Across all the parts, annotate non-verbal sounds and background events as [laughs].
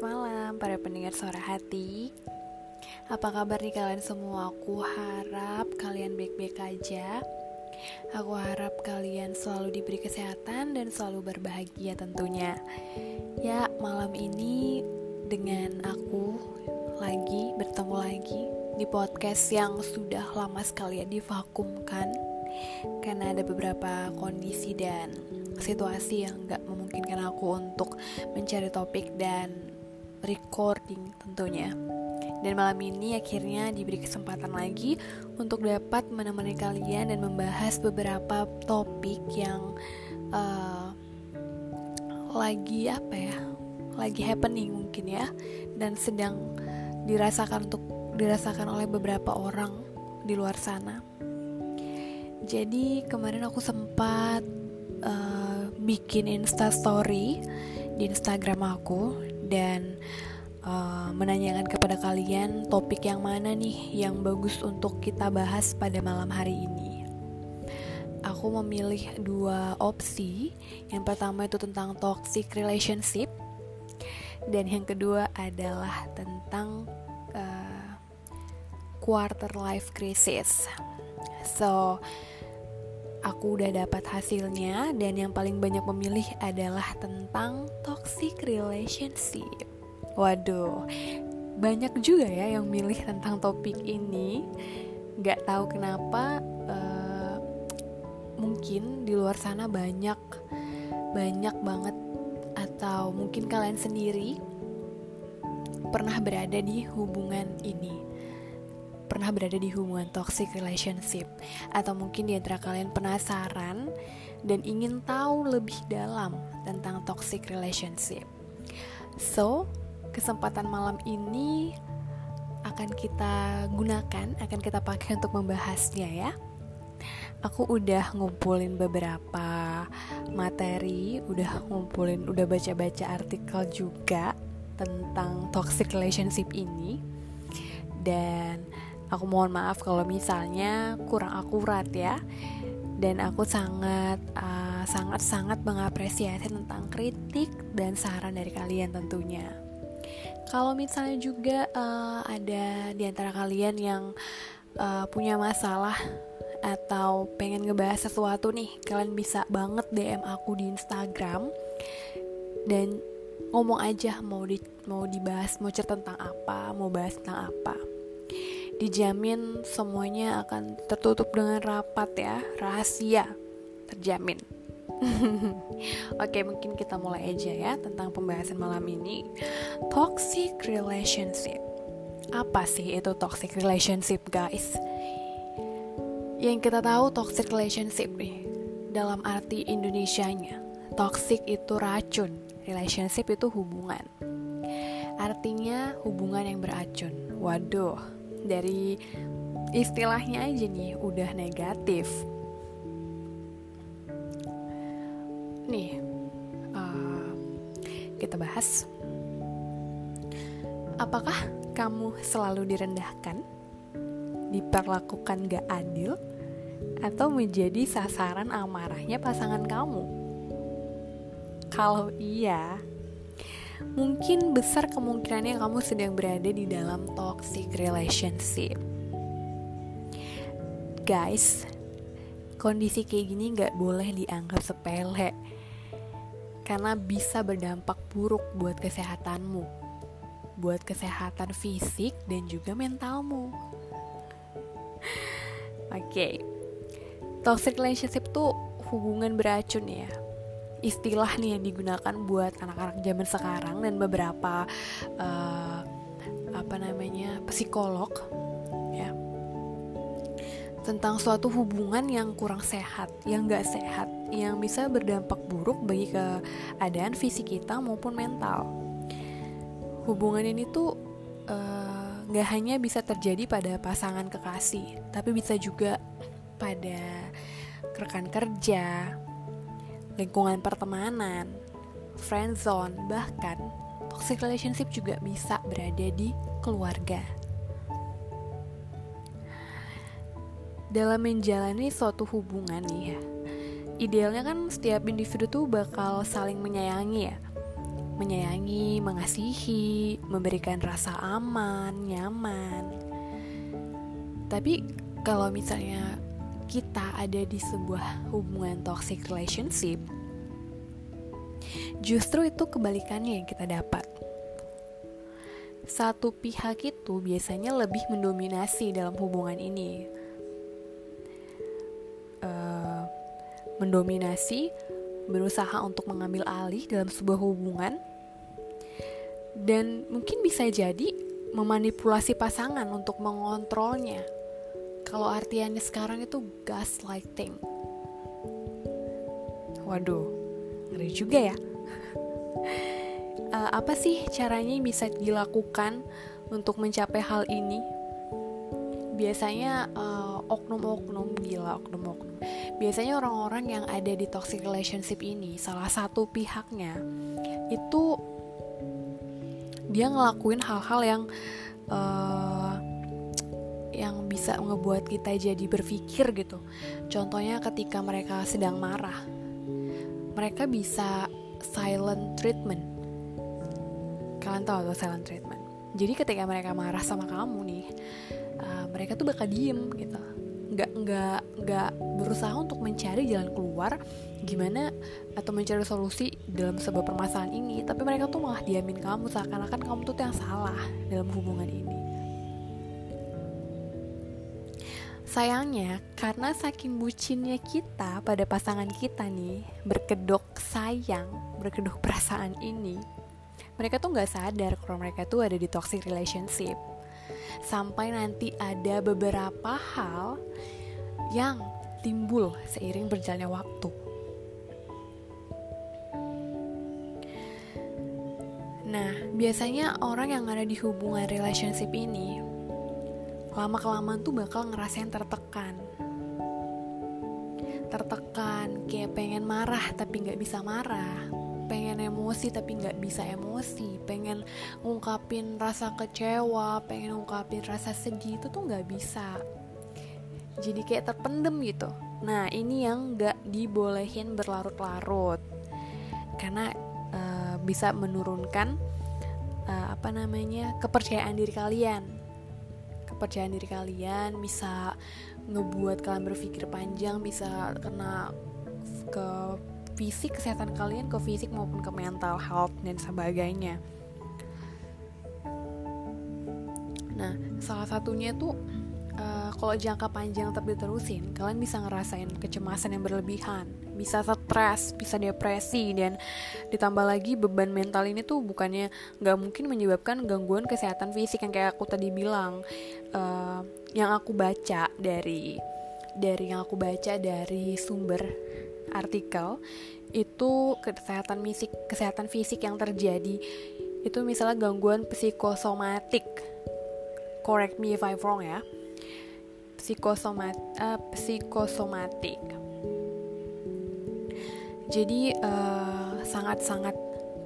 Malam para pendengar suara hati. Apa kabar nih kalian semua? Aku harap kalian baik-baik aja. Aku harap kalian selalu diberi kesehatan dan selalu berbahagia tentunya. Ya malam ini dengan aku lagi bertemu lagi di podcast yang sudah lama sekali ya divakumkan. Karena ada beberapa kondisi dan situasi yang gak memungkinkan aku untuk mencari topik dan recording tentunya. Dan malam ini akhirnya diberi kesempatan lagi untuk dapat menemani kalian dan membahas beberapa topik yang uh, lagi apa ya, lagi happening mungkin ya, dan sedang dirasakan untuk dirasakan oleh beberapa orang di luar sana. Jadi kemarin aku sempat uh, bikin Insta Story di Instagram aku dan uh, menanyakan kepada kalian topik yang mana nih yang bagus untuk kita bahas pada malam hari ini. Aku memilih dua opsi. Yang pertama itu tentang toxic relationship dan yang kedua adalah tentang uh, quarter life crisis. So, aku udah dapat hasilnya dan yang paling banyak memilih adalah tentang toxic relationship. Waduh, banyak juga ya yang milih tentang topik ini. Gak tahu kenapa, uh, mungkin di luar sana banyak, banyak banget atau mungkin kalian sendiri pernah berada di hubungan ini pernah berada di hubungan toxic relationship atau mungkin di antara kalian penasaran dan ingin tahu lebih dalam tentang toxic relationship. So, kesempatan malam ini akan kita gunakan, akan kita pakai untuk membahasnya ya. Aku udah ngumpulin beberapa materi, udah ngumpulin, udah baca-baca artikel juga tentang toxic relationship ini. Dan Aku mohon maaf kalau misalnya kurang akurat ya. Dan aku sangat uh, sangat sangat mengapresiasi tentang kritik dan saran dari kalian tentunya. Kalau misalnya juga uh, ada di antara kalian yang uh, punya masalah atau pengen ngebahas sesuatu nih, kalian bisa banget DM aku di Instagram dan ngomong aja mau di mau dibahas mau cerita tentang apa, mau bahas tentang apa dijamin semuanya akan tertutup dengan rapat ya, rahasia, terjamin. [laughs] Oke, mungkin kita mulai aja ya tentang pembahasan malam ini. Toxic relationship. Apa sih itu toxic relationship, guys? Yang kita tahu toxic relationship nih dalam arti Indonesianya. Toxic itu racun, relationship itu hubungan. Artinya hubungan yang beracun. Waduh, dari istilahnya aja nih udah negatif. Nih uh, kita bahas. Apakah kamu selalu direndahkan diperlakukan gak adil atau menjadi sasaran amarahnya pasangan kamu? Kalau iya mungkin besar kemungkinannya kamu sedang berada di dalam toxic relationship. Guys, kondisi kayak gini gak boleh dianggap sepele karena bisa berdampak buruk buat kesehatanmu, buat kesehatan fisik dan juga mentalmu. [laughs] Oke, okay. toxic relationship tuh hubungan beracun ya istilah nih yang digunakan buat anak-anak zaman sekarang dan beberapa uh, apa namanya psikolog ya tentang suatu hubungan yang kurang sehat, yang gak sehat, yang bisa berdampak buruk bagi keadaan fisik kita maupun mental. Hubungan ini tuh uh, gak hanya bisa terjadi pada pasangan kekasih, tapi bisa juga pada rekan kerja, lingkungan pertemanan, friend zone, bahkan toxic relationship juga bisa berada di keluarga. Dalam menjalani suatu hubungan nih ya, idealnya kan setiap individu tuh bakal saling menyayangi ya, menyayangi, mengasihi, memberikan rasa aman, nyaman. Tapi kalau misalnya kita ada di sebuah hubungan toxic relationship, justru itu kebalikannya yang kita dapat. Satu pihak itu biasanya lebih mendominasi dalam hubungan ini. Uh, mendominasi, berusaha untuk mengambil alih dalam sebuah hubungan, dan mungkin bisa jadi memanipulasi pasangan untuk mengontrolnya. Kalau artiannya sekarang itu gaslighting. Waduh, ngeri juga ya. uh, [laughs] apa sih caranya yang bisa dilakukan untuk mencapai hal ini? Biasanya uh, oknum-oknum gila, oknum-oknum. Biasanya orang-orang yang ada di toxic relationship ini, salah satu pihaknya itu dia ngelakuin hal-hal yang uh, yang bisa ngebuat kita jadi berpikir gitu. Contohnya ketika mereka sedang marah, mereka bisa silent treatment. Kalian tahu tuh silent treatment? Jadi ketika mereka marah sama kamu nih uh, mereka tuh bakal diem gitu. Nggak nggak nggak berusaha untuk mencari jalan keluar gimana atau mencari solusi dalam sebuah permasalahan ini tapi mereka tuh malah diamin kamu seakan-akan kamu tuh yang salah dalam hubungan ini Sayangnya, karena saking bucinnya kita pada pasangan kita nih, berkedok sayang, berkedok perasaan ini, mereka tuh nggak sadar kalau mereka tuh ada di toxic relationship. Sampai nanti ada beberapa hal yang timbul seiring berjalannya waktu. Nah, biasanya orang yang ada di hubungan relationship ini lama-kelamaan tuh bakal ngerasain tertekan. Tertekan, kayak pengen marah tapi nggak bisa marah. Pengen emosi tapi nggak bisa emosi. Pengen ngungkapin rasa kecewa pengen ngungkapin rasa sedih itu tuh nggak bisa. Jadi kayak terpendem gitu. Nah ini yang nggak dibolehin berlarut-larut. Karena uh, bisa menurunkan uh, apa namanya kepercayaan diri kalian kepercayaan diri kalian bisa ngebuat kalian berpikir panjang bisa kena ke fisik kesehatan kalian ke fisik maupun ke mental health dan sebagainya. Nah salah satunya tuh uh, kalau jangka panjang tapi terusin kalian bisa ngerasain kecemasan yang berlebihan bisa stres bisa depresi dan ditambah lagi beban mental ini tuh bukannya nggak mungkin menyebabkan gangguan kesehatan fisik yang kayak aku tadi bilang. Uh, yang aku baca dari dari yang aku baca dari sumber artikel itu kesehatan fisik kesehatan fisik yang terjadi itu misalnya gangguan psikosomatik. Correct me if I'm wrong ya psikosomat uh, psikosomatik jadi uh, sangat-sangat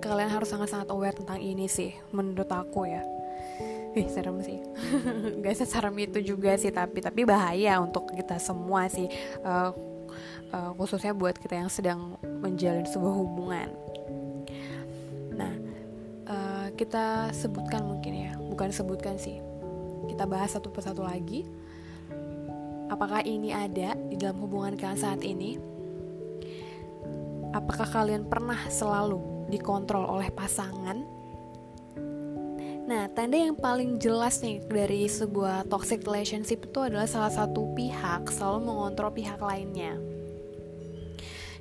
kalian harus sangat-sangat aware tentang ini sih menurut aku ya Ih serem sih [laughs] Gak seserem itu juga sih Tapi tapi bahaya untuk kita semua sih uh, uh, khususnya buat kita yang sedang menjalin sebuah hubungan. Nah, uh, kita sebutkan mungkin ya, bukan sebutkan sih. Kita bahas satu persatu lagi. Apakah ini ada di dalam hubungan kalian saat ini? Apakah kalian pernah selalu dikontrol oleh pasangan? Nah, tanda yang paling jelas nih dari sebuah toxic relationship itu adalah salah satu pihak selalu mengontrol pihak lainnya.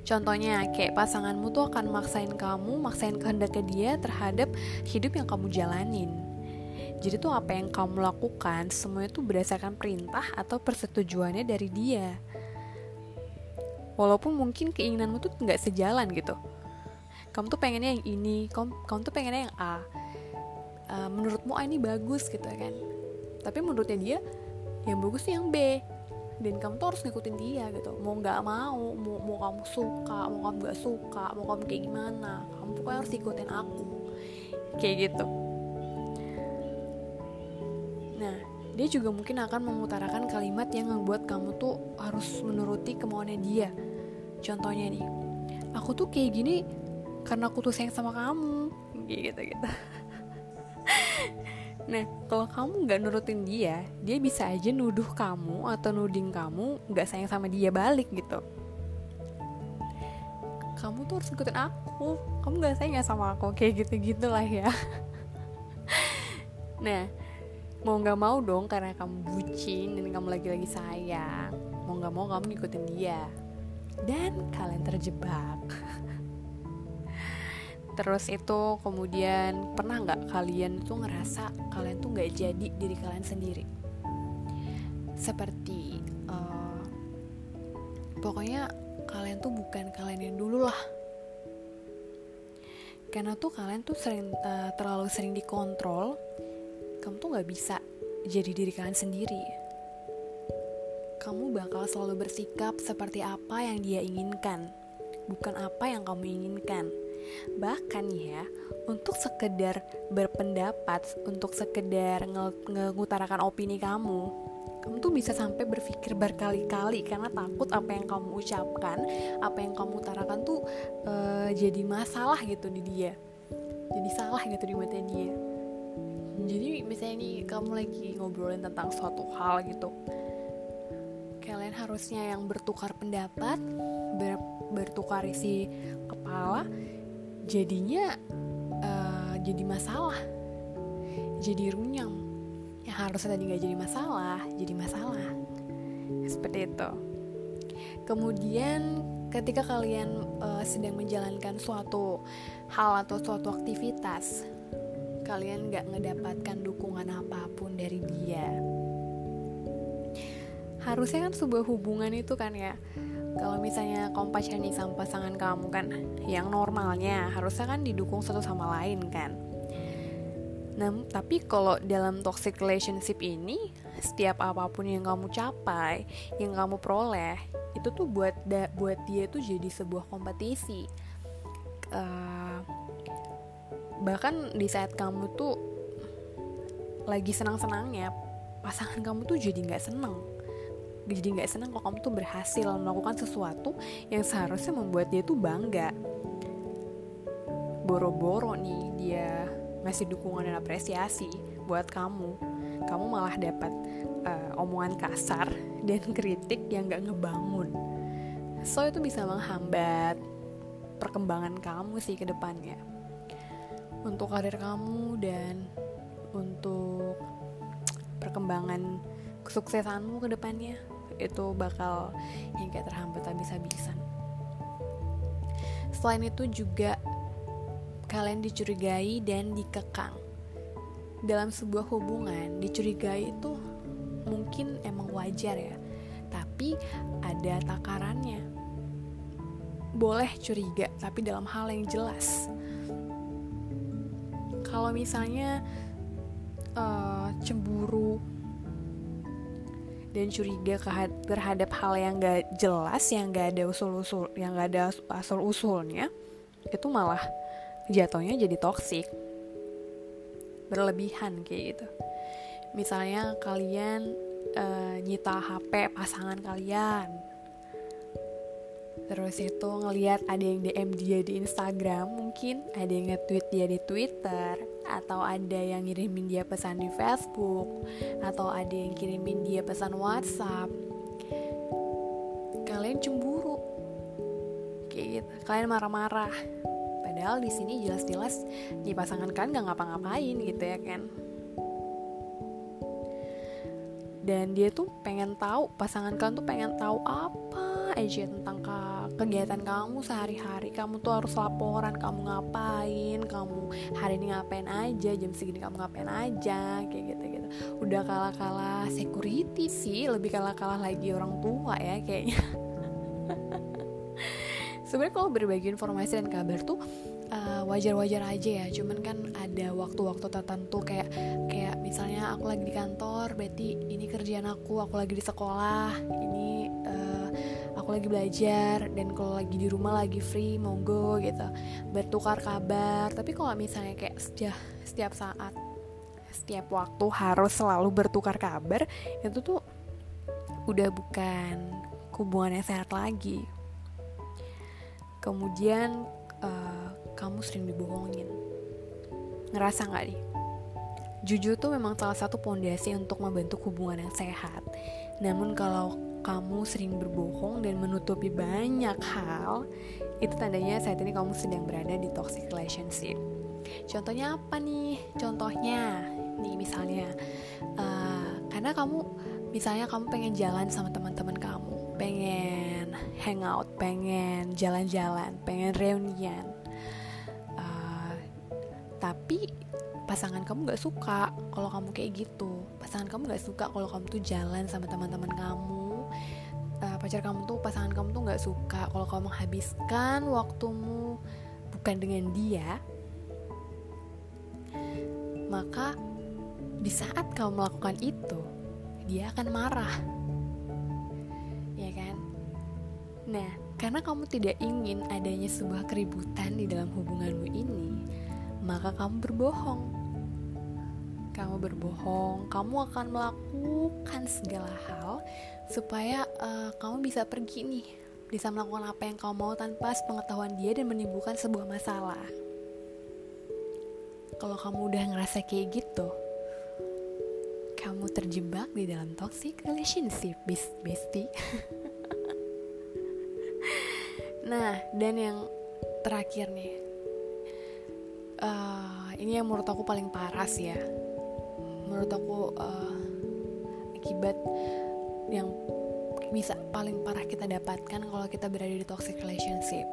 Contohnya kayak pasanganmu tuh akan maksain kamu, maksain kehendak ke dia terhadap hidup yang kamu jalanin. Jadi tuh apa yang kamu lakukan semuanya tuh berdasarkan perintah atau persetujuannya dari dia. Walaupun mungkin keinginanmu tuh nggak sejalan gitu. Kamu tuh pengennya yang ini, kamu, kamu tuh pengennya yang A. Uh, menurutmu A ini bagus gitu kan. Tapi menurutnya dia yang bagus yang B dan kamu tuh harus ngikutin dia gitu mau nggak mau mau mau kamu suka mau kamu nggak suka mau kamu kayak gimana kamu pokoknya harus ikutin aku kayak gitu nah dia juga mungkin akan mengutarakan kalimat yang membuat kamu tuh harus menuruti kemauannya dia. Contohnya nih aku tuh kayak gini karena aku tuh sayang sama kamu. Gitu gitu [laughs] nah kalau kamu nggak nurutin dia dia bisa aja nuduh kamu atau nuding kamu nggak sayang sama dia balik gitu. Kamu tuh harus ikutin aku. Kamu nggak sayang sama aku. Kayak gitu gitulah ya. [laughs] Nah mau nggak mau dong karena kamu bucin dan kamu lagi-lagi sayang. Mau nggak mau kamu ngikutin dia. Dan kalian terjebak. [laughs] Terus itu kemudian pernah nggak kalian tuh ngerasa kalian tuh nggak jadi diri kalian sendiri? Seperti uh, pokoknya kalian tuh bukan kalian yang dulu lah. Karena tuh kalian tuh sering uh, terlalu sering dikontrol kamu tuh gak bisa jadi diri kalian sendiri. Kamu bakal selalu bersikap seperti apa yang dia inginkan, bukan apa yang kamu inginkan. Bahkan ya, untuk sekedar berpendapat, untuk sekedar ngutarakan opini kamu, kamu tuh bisa sampai berpikir berkali-kali karena takut apa yang kamu ucapkan, apa yang kamu utarakan tuh uh, jadi masalah gitu di dia, jadi salah gitu di mata dia jadi misalnya nih kamu lagi ngobrolin tentang suatu hal gitu. Kalian harusnya yang bertukar pendapat ber, bertukar isi kepala jadinya uh, jadi masalah. Jadi runyam. Yang harusnya tadi nggak jadi masalah jadi masalah. Seperti itu. Kemudian ketika kalian uh, sedang menjalankan suatu hal atau suatu aktivitas kalian gak ngedapatkan dukungan apa pun dari dia. Harusnya kan sebuah hubungan itu kan ya. Kalau misalnya kamu nih sama pasangan kamu kan yang normalnya harusnya kan didukung satu sama lain kan. Nah, tapi kalau dalam toxic relationship ini, setiap apa pun yang kamu capai, yang kamu peroleh, itu tuh buat da, buat dia tuh jadi sebuah kompetisi. Uh, bahkan di saat kamu tuh lagi senang-senangnya pasangan kamu tuh jadi nggak seneng. Jadi nggak senang kalau kamu tuh berhasil melakukan sesuatu yang seharusnya membuat dia tuh bangga. Boro-boro nih dia ngasih dukungan dan apresiasi buat kamu. Kamu malah dapat uh, omongan kasar dan kritik yang gak ngebangun. So itu bisa menghambat perkembangan kamu sih ke depannya untuk karir kamu dan untuk perkembangan kesuksesanmu ke depannya itu bakal yang kayak terhambat habis-habisan. Selain itu juga kalian dicurigai dan dikekang. Dalam sebuah hubungan dicurigai itu mungkin emang wajar ya tapi ada takarannya. Boleh curiga tapi dalam hal yang jelas kalau misalnya uh, cemburu dan curiga terhadap hal yang gak jelas, yang gak ada usul-usul, yang gak ada asal usulnya, itu malah jatuhnya jadi toksik, berlebihan kayak gitu. Misalnya kalian uh, nyita HP pasangan kalian, terus itu ngelihat ada yang DM dia di Instagram mungkin ada yang nge-tweet dia di Twitter atau ada yang ngirimin dia pesan di Facebook atau ada yang kirimin dia pesan WhatsApp. Kalian cemburu. Kayak gitu. Kalian marah-marah. Padahal di sini jelas-jelas di pasangan kan gak ngapa-ngapain gitu ya kan dan dia tuh pengen tahu pasangan kalian tuh pengen tahu apa aja tentang kegiatan kamu sehari-hari. Kamu tuh harus laporan kamu ngapain kamu hari ini ngapain aja jam segini kamu ngapain aja kayak gitu gitu udah kalah-kalah security sih lebih kalah-kalah lagi orang tua ya kayaknya. [laughs] Sebenarnya kalau berbagi informasi dan kabar tuh eh, wajar-wajar aja ya. Cuman kan ada waktu-waktu tertentu kayak kayak misalnya aku lagi di kantor berarti ini kerjaan aku aku lagi di sekolah ini uh, aku lagi belajar dan kalau lagi di rumah lagi free monggo gitu. Bertukar kabar. Tapi kalau misalnya kayak setiap setiap saat setiap waktu harus selalu bertukar kabar itu tuh udah bukan hubungan yang sehat lagi. Kemudian uh, kamu sering dibohongin. Ngerasa nggak nih? Jujur tuh memang salah satu pondasi untuk membentuk hubungan yang sehat. Namun kalau kamu sering berbohong dan menutupi banyak hal itu tandanya saat ini kamu sedang berada di toxic relationship. Contohnya apa nih? Contohnya nih misalnya uh, karena kamu misalnya kamu pengen jalan sama teman-teman kamu pengen hangout pengen jalan-jalan pengen reunian uh, tapi pasangan kamu gak suka kalau kamu kayak gitu. Pasangan kamu gak suka kalau kamu tuh jalan sama teman-teman kamu pacar kamu tuh pasangan kamu tuh gak suka. Kalau kamu menghabiskan waktumu bukan dengan dia maka di saat kamu melakukan itu dia akan marah. Ya kan? Nah karena kamu tidak ingin adanya sebuah keributan di dalam hubunganmu ini maka kamu berbohong kamu berbohong kamu akan melakukan segala hal supaya uh, kamu bisa pergi nih bisa melakukan apa yang kamu mau tanpa pengetahuan dia dan menimbulkan sebuah masalah kalau kamu udah ngerasa kayak gitu kamu terjebak di dalam toxic relationship, bestie. [laughs] nah, dan yang terakhir nih, uh, ini yang menurut aku paling parah sih ya. Menurut aku uh, akibat yang bisa paling parah kita dapatkan kalau kita berada di toxic relationship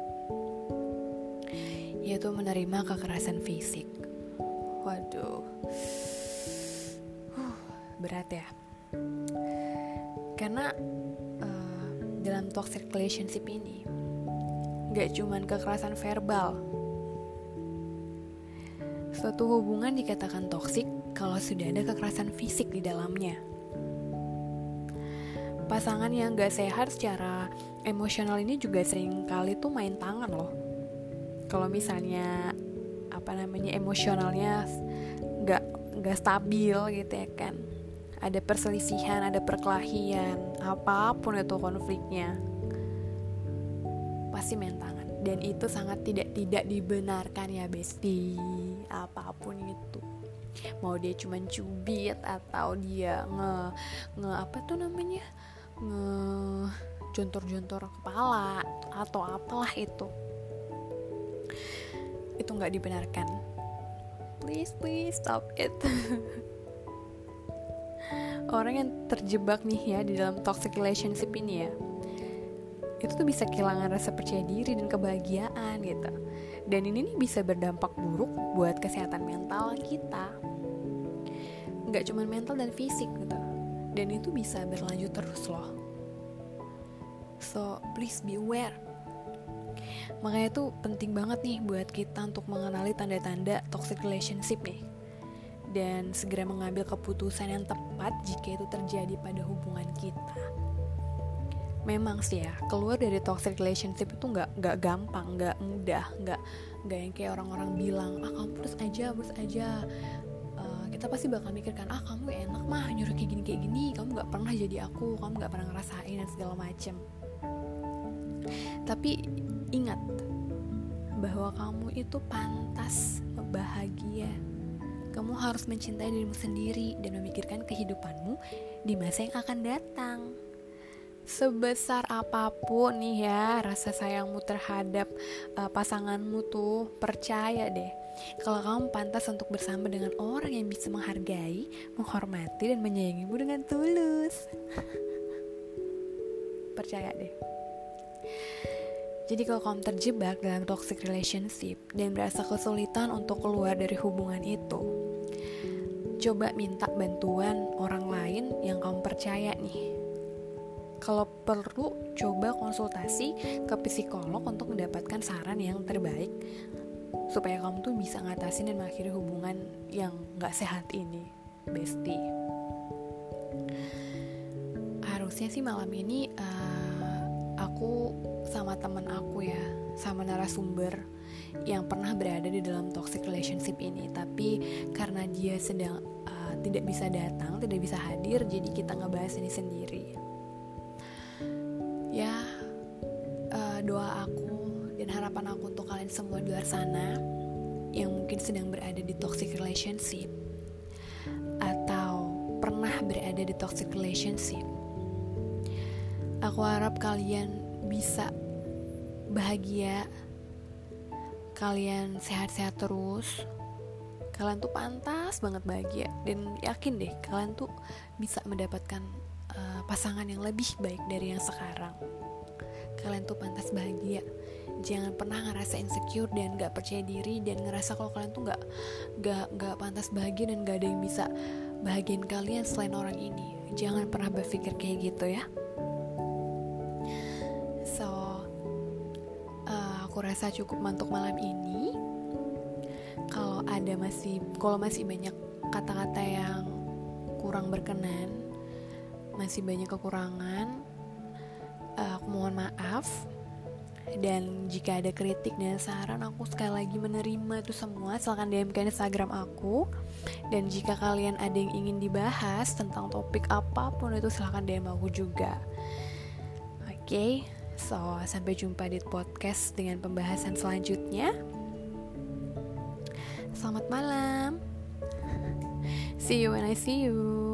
yaitu menerima kekerasan fisik. Waduh. Berat ya. Karena uh, dalam toxic relationship ini gak cuman kekerasan verbal. Suatu hubungan dikatakan toksik kalau sudah ada kekerasan fisik di dalamnya pasangan yang gak sehat secara emosional ini juga sering kali tuh main tangan loh kalau misalnya apa namanya emosionalnya gak gak stabil gitu ya kan ada perselisihan, ada perkelahian, apa pun itu konfliknya, pasti main tangan. Dan itu sangat tidak tidak dibenarkan ya besti, apa pun itu. Mau dia cuma cubit atau dia nge nge apa tuh namanya? Nge jontor-jontor kepala atau apalah itu. Itu nggak dibenarkan. Please please stop it. [laughs] Orang yang terjebak nih ya di dalam toxic relationship ini ya. Itu tuh bisa kehilangan rasa percaya diri dan kebahagiaan gitu dan ini nih bisa berdampak buruk buat kesehatan mental kita. Nggak cuma mental dan fisik gitu. Dan itu bisa berlanjut terus loh. So please be aware. Makanya tuh penting banget nih buat kita untuk mengenali tanda-tanda toxic relationship nih. Dan segera mengambil keputusan yang tepat jika itu terjadi pada hubungan kita. Memang sih ya, keluar dari toxic relationship itu nggak nggak gampang, nggak mudah, nggak nggak yang kayak orang-orang bilang ah kamu terus aja, terus aja. Uh, kita pasti bakal mikirkan ah kamu enak mah nyuruh kayak gini kayak gini, kamu nggak pernah jadi aku, kamu nggak pernah ngerasain dan segala macem. Tapi ingat bahwa kamu itu pantas bahagia kamu harus mencintai dirimu sendiri dan memikirkan kehidupanmu di masa yang akan datang. Sebesar apa pun nih ya rasa sayangmu terhadap uh, pasanganmu tuh, percaya deh kalau kamu pantas untuk bersama dengan orang yang bisa menghargai, menghormati, dan menyayangimu dengan tulus. [laughs] percaya deh. Jadi kalau kamu terjebak dalam toxic relationship dan merasa kesulitan untuk keluar dari hubungan itu, coba minta bantuan orang lain yang kamu percaya nih. Kalau perlu, coba konsultasi ke psikolog untuk mendapatkan saran yang terbaik supaya kamu tuh bisa ngatasin dan mengakhiri hubungan yang gak sehat ini, bestie. Harusnya sih malam ini uh, aku sama teman aku ya, sama narasumber yang pernah berada di dalam toxic relationship ini, tapi karena dia sedang tidak bisa datang, tidak bisa hadir, jadi kita ngebahas ini sendiri. Doa aku dan harapan aku untuk kalian semua di luar sana, yang mungkin sedang berada di toxic relationship atau pernah berada di toxic relationship aku harap kalian bisa bahagia kalian sehat-sehat terus kalian tuh pantas banget bahagia dan yakin deh kalian tuh bisa mendapatkan uh, pasangan yang lebih baik dari yang sekarang kalian tuh pantas bahagia. Jangan pernah ngerasa insecure dan gak percaya diri dan ngerasa kalau kalian tuh gak gak gak pantas bahagia dan gak ada yang bisa bahagian kalian selain orang ini. Jangan pernah berpikir kayak gitu ya. Aku rasa cukup mantuk malam ini. Kalau ada masih, kalau masih banyak kata-kata yang kurang berkenan, masih banyak kekurangan, uh, aku mohon maaf. Dan jika ada kritik dan saran, aku sekali lagi menerima itu semua. Silahkan DM ke Instagram aku. Dan jika kalian ada yang ingin dibahas tentang topik apa pun itu, silahkan DM aku juga. Oke. Okay? So, sampai jumpa di podcast dengan pembahasan selanjutnya. Selamat malam. [laughs] See you when I see you.